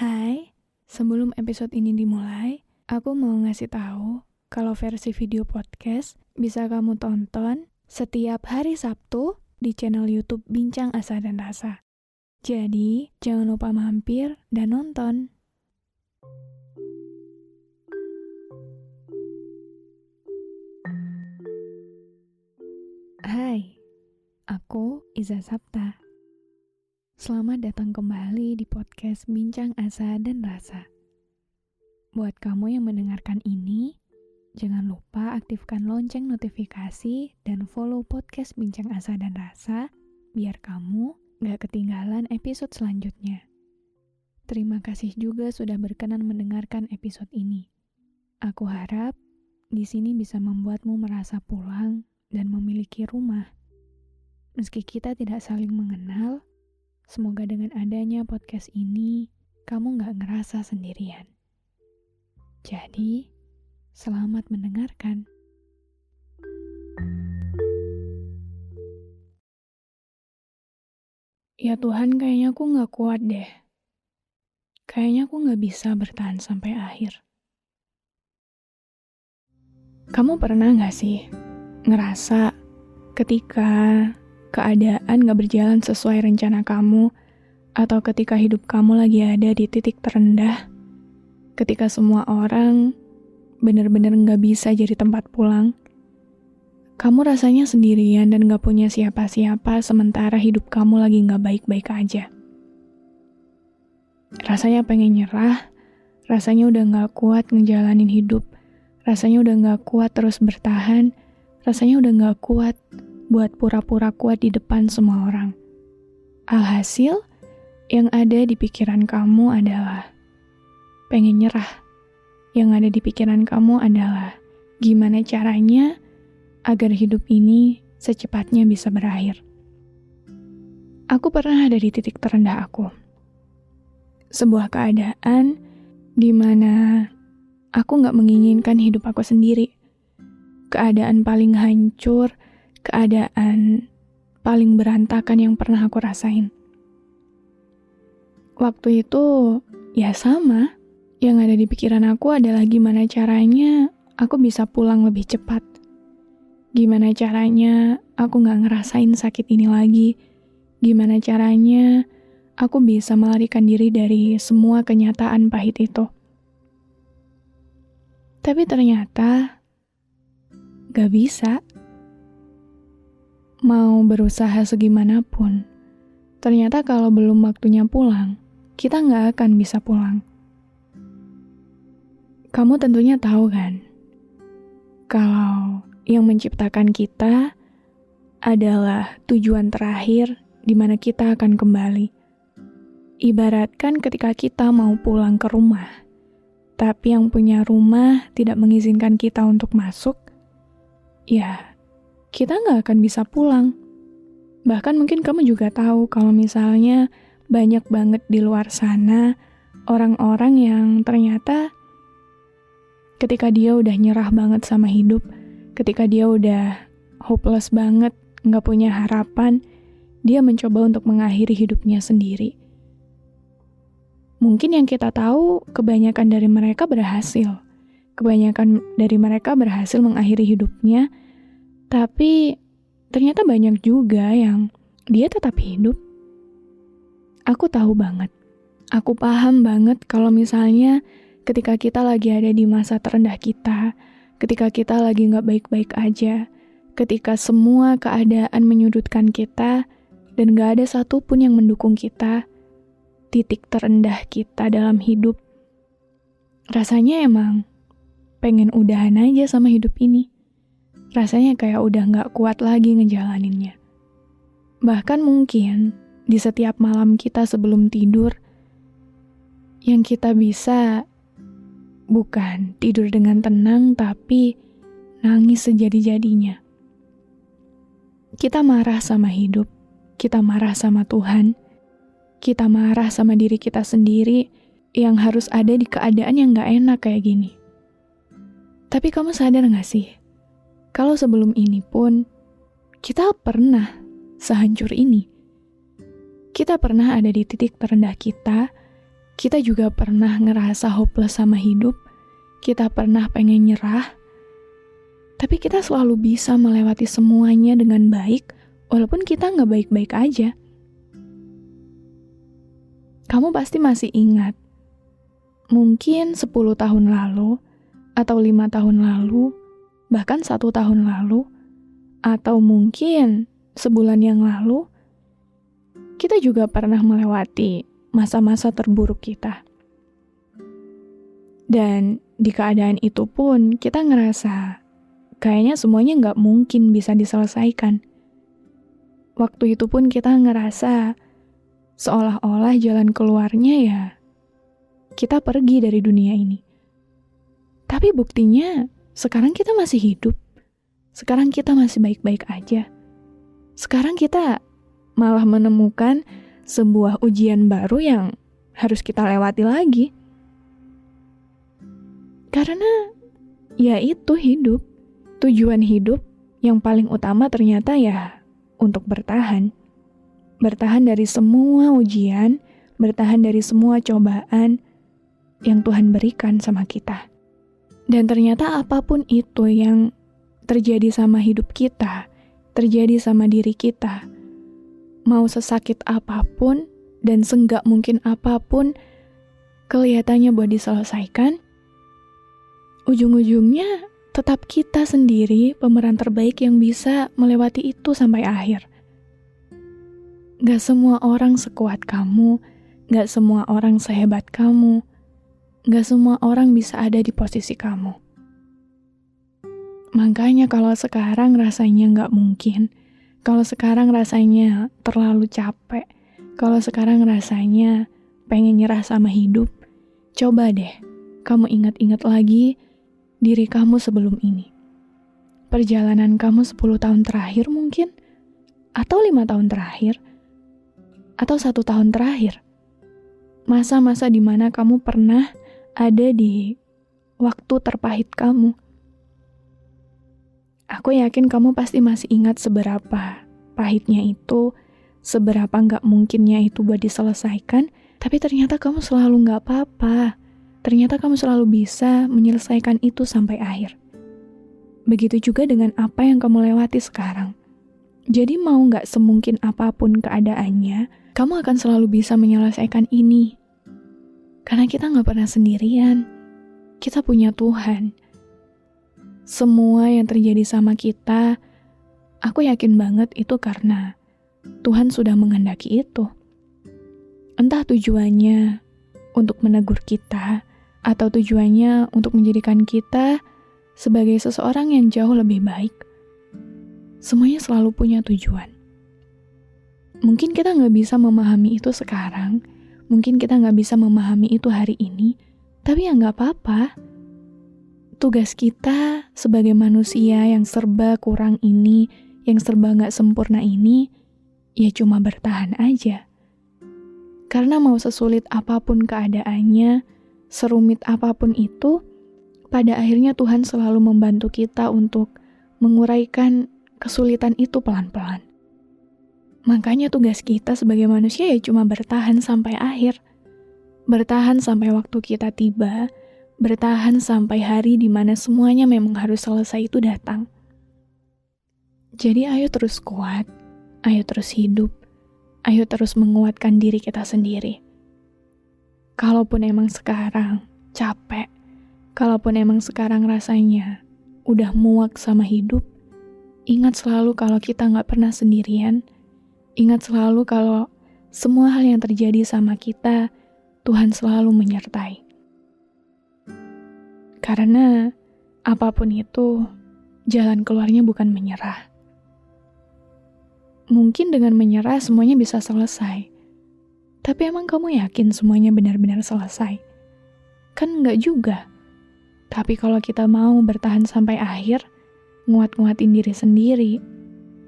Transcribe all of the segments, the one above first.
Hai, sebelum episode ini dimulai, aku mau ngasih tahu kalau versi video podcast bisa kamu tonton setiap hari Sabtu di channel YouTube Bincang Asa dan Rasa. Jadi, jangan lupa mampir dan nonton. Hai, aku Iza Sapta. Selamat datang kembali di podcast Bincang Asa dan Rasa. Buat kamu yang mendengarkan ini, jangan lupa aktifkan lonceng notifikasi dan follow podcast Bincang Asa dan Rasa biar kamu gak ketinggalan episode selanjutnya. Terima kasih juga sudah berkenan mendengarkan episode ini. Aku harap di sini bisa membuatmu merasa pulang dan memiliki rumah. Meski kita tidak saling mengenal, Semoga dengan adanya podcast ini, kamu gak ngerasa sendirian. Jadi, selamat mendengarkan. Ya Tuhan, kayaknya aku gak kuat deh. Kayaknya aku gak bisa bertahan sampai akhir. Kamu pernah gak sih ngerasa ketika keadaan gak berjalan sesuai rencana kamu, atau ketika hidup kamu lagi ada di titik terendah, ketika semua orang benar-benar gak bisa jadi tempat pulang, kamu rasanya sendirian dan gak punya siapa-siapa sementara hidup kamu lagi gak baik-baik aja. Rasanya pengen nyerah, rasanya udah gak kuat ngejalanin hidup, rasanya udah gak kuat terus bertahan, rasanya udah gak kuat buat pura-pura kuat di depan semua orang. Alhasil, yang ada di pikiran kamu adalah pengen nyerah. Yang ada di pikiran kamu adalah gimana caranya agar hidup ini secepatnya bisa berakhir. Aku pernah ada di titik terendah aku. Sebuah keadaan di mana aku gak menginginkan hidup aku sendiri. Keadaan paling hancur, keadaan paling berantakan yang pernah aku rasain. Waktu itu, ya sama. Yang ada di pikiran aku adalah gimana caranya aku bisa pulang lebih cepat. Gimana caranya aku gak ngerasain sakit ini lagi. Gimana caranya aku bisa melarikan diri dari semua kenyataan pahit itu. Tapi ternyata gak bisa mau berusaha segimanapun, ternyata kalau belum waktunya pulang, kita nggak akan bisa pulang. Kamu tentunya tahu kan, kalau yang menciptakan kita adalah tujuan terakhir di mana kita akan kembali. Ibaratkan ketika kita mau pulang ke rumah, tapi yang punya rumah tidak mengizinkan kita untuk masuk, ya kita nggak akan bisa pulang. Bahkan mungkin kamu juga tahu kalau misalnya banyak banget di luar sana orang-orang yang ternyata ketika dia udah nyerah banget sama hidup, ketika dia udah hopeless banget, nggak punya harapan, dia mencoba untuk mengakhiri hidupnya sendiri. Mungkin yang kita tahu, kebanyakan dari mereka berhasil. Kebanyakan dari mereka berhasil mengakhiri hidupnya tapi ternyata banyak juga yang dia tetap hidup. Aku tahu banget. Aku paham banget kalau misalnya ketika kita lagi ada di masa terendah kita, ketika kita lagi nggak baik-baik aja, ketika semua keadaan menyudutkan kita, dan gak ada satupun yang mendukung kita, titik terendah kita dalam hidup, rasanya emang pengen udahan aja sama hidup ini rasanya kayak udah gak kuat lagi ngejalaninnya. Bahkan mungkin di setiap malam kita sebelum tidur, Yang kita bisa bukan tidur dengan tenang, tapi nangis sejadi-jadinya. Kita marah sama hidup, kita marah sama Tuhan, kita marah sama diri kita sendiri yang harus ada di keadaan yang gak enak kayak gini. Tapi kamu sadar gak sih? Kalau sebelum ini pun, kita pernah sehancur ini. Kita pernah ada di titik terendah kita, kita juga pernah ngerasa hopeless sama hidup, kita pernah pengen nyerah, tapi kita selalu bisa melewati semuanya dengan baik, walaupun kita nggak baik-baik aja. Kamu pasti masih ingat, mungkin 10 tahun lalu, atau lima tahun lalu, bahkan satu tahun lalu, atau mungkin sebulan yang lalu, kita juga pernah melewati masa-masa terburuk kita. Dan di keadaan itu pun kita ngerasa kayaknya semuanya nggak mungkin bisa diselesaikan. Waktu itu pun kita ngerasa seolah-olah jalan keluarnya ya kita pergi dari dunia ini. Tapi buktinya sekarang kita masih hidup. Sekarang kita masih baik-baik aja. Sekarang kita malah menemukan sebuah ujian baru yang harus kita lewati lagi. Karena ya itu hidup tujuan hidup yang paling utama ternyata ya untuk bertahan. Bertahan dari semua ujian, bertahan dari semua cobaan yang Tuhan berikan sama kita. Dan ternyata apa pun itu yang terjadi sama hidup kita, terjadi sama diri kita, mau sesakit apa pun dan senggak mungkin apa pun kelihatannya buat diselesaikan, ujung-ujungnya tetap kita sendiri pemeran terbaik yang bisa melewati itu sampai akhir. Gak semua orang sekuat kamu, gak semua orang sehebat kamu, gak semua orang bisa ada di posisi kamu. Makanya kalau sekarang rasanya gak mungkin, kalau sekarang rasanya terlalu capek, kalau sekarang rasanya pengen nyerah sama hidup, coba deh kamu ingat-ingat lagi diri kamu sebelum ini. Perjalanan kamu 10 tahun terakhir mungkin, atau lima tahun terakhir, atau satu tahun terakhir. Masa-masa di mana kamu pernah ada di waktu terpahit kamu. Aku yakin kamu pasti masih ingat seberapa pahitnya itu, seberapa nggak mungkinnya itu buat diselesaikan, tapi ternyata kamu selalu nggak apa-apa ternyata kamu selalu bisa menyelesaikan itu sampai akhir. Begitu juga dengan apa yang kamu lewati sekarang. Jadi mau nggak semungkin apa pun keadaannya, kamu akan selalu bisa menyelesaikan ini. Karena kita nggak pernah sendirian. Kita punya Tuhan. Semua yang terjadi sama kita, aku yakin banget itu karena Tuhan sudah menghendaki itu. Entah tujuannya untuk menegur kita, atau tujuannya untuk menjadikan kita sebagai seseorang yang jauh lebih baik. Semuanya selalu punya tujuan. Mungkin kita nggak bisa memahami itu sekarang, mungkin kita nggak bisa memahami itu hari ini, tapi ya nggak apa-apa. Tugas kita sebagai manusia yang serba kurang ini, yang serba nggak sempurna ini, ya cuma bertahan aja. Karena mau sesulit apa pun keadaannya, serumit apa pun itu, pada akhirnya Tuhan selalu membantu kita untuk menguraikan kesulitan itu pelan-pelan. Makanya tugas kita sebagai manusia ya cuma bertahan sampai akhir. Bertahan sampai waktu kita tiba, bertahan sampai hari di mana semuanya memang harus selesai itu datang. Jadi ayo terus kuat, ayo terus hidup, ayo terus menguatkan diri kita sendiri. Kalaupun emang sekarang capek, kalaupun emang sekarang rasanya udah muak sama hidup, ingat selalu kalau kita nggak pernah sendirian. Ingat selalu kalau semua hal yang terjadi sama kita, Tuhan selalu menyertai. Karena apa pun itu, jalan keluarnya bukan menyerah. Mungkin dengan menyerah semuanya bisa selesai. Tapi emang kamu yakin semuanya benar-benar selesai? Kan enggak juga. Tapi kalau kita mau bertahan sampai akhir, nguat-nguatin diri sendiri,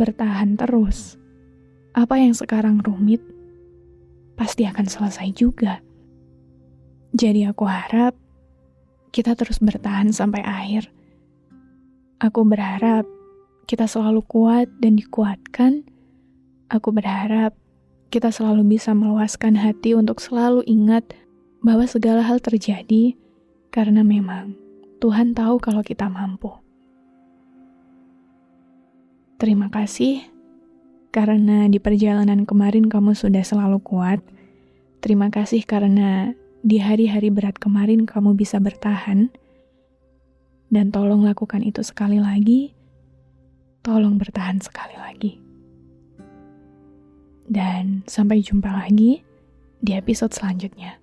bertahan terus, apa yang sekarang rumit, pasti akan selesai juga. Jadi aku harap kita terus bertahan sampai akhir. Aku berharap kita selalu kuat dan dikuatkan. Aku berharap kita selalu bisa meluaskan hati untuk selalu ingat bahwa segala hal terjadi karena memang Tuhan tahu kalau kita mampu. Terima kasih karena di perjalanan kemarin kamu sudah selalu kuat. Terima kasih karena di hari-hari berat kemarin kamu bisa bertahan. Dan tolong lakukan itu sekali lagi. Tolong bertahan sekali lagi. Dan sampai jumpa lagi di episode selanjutnya.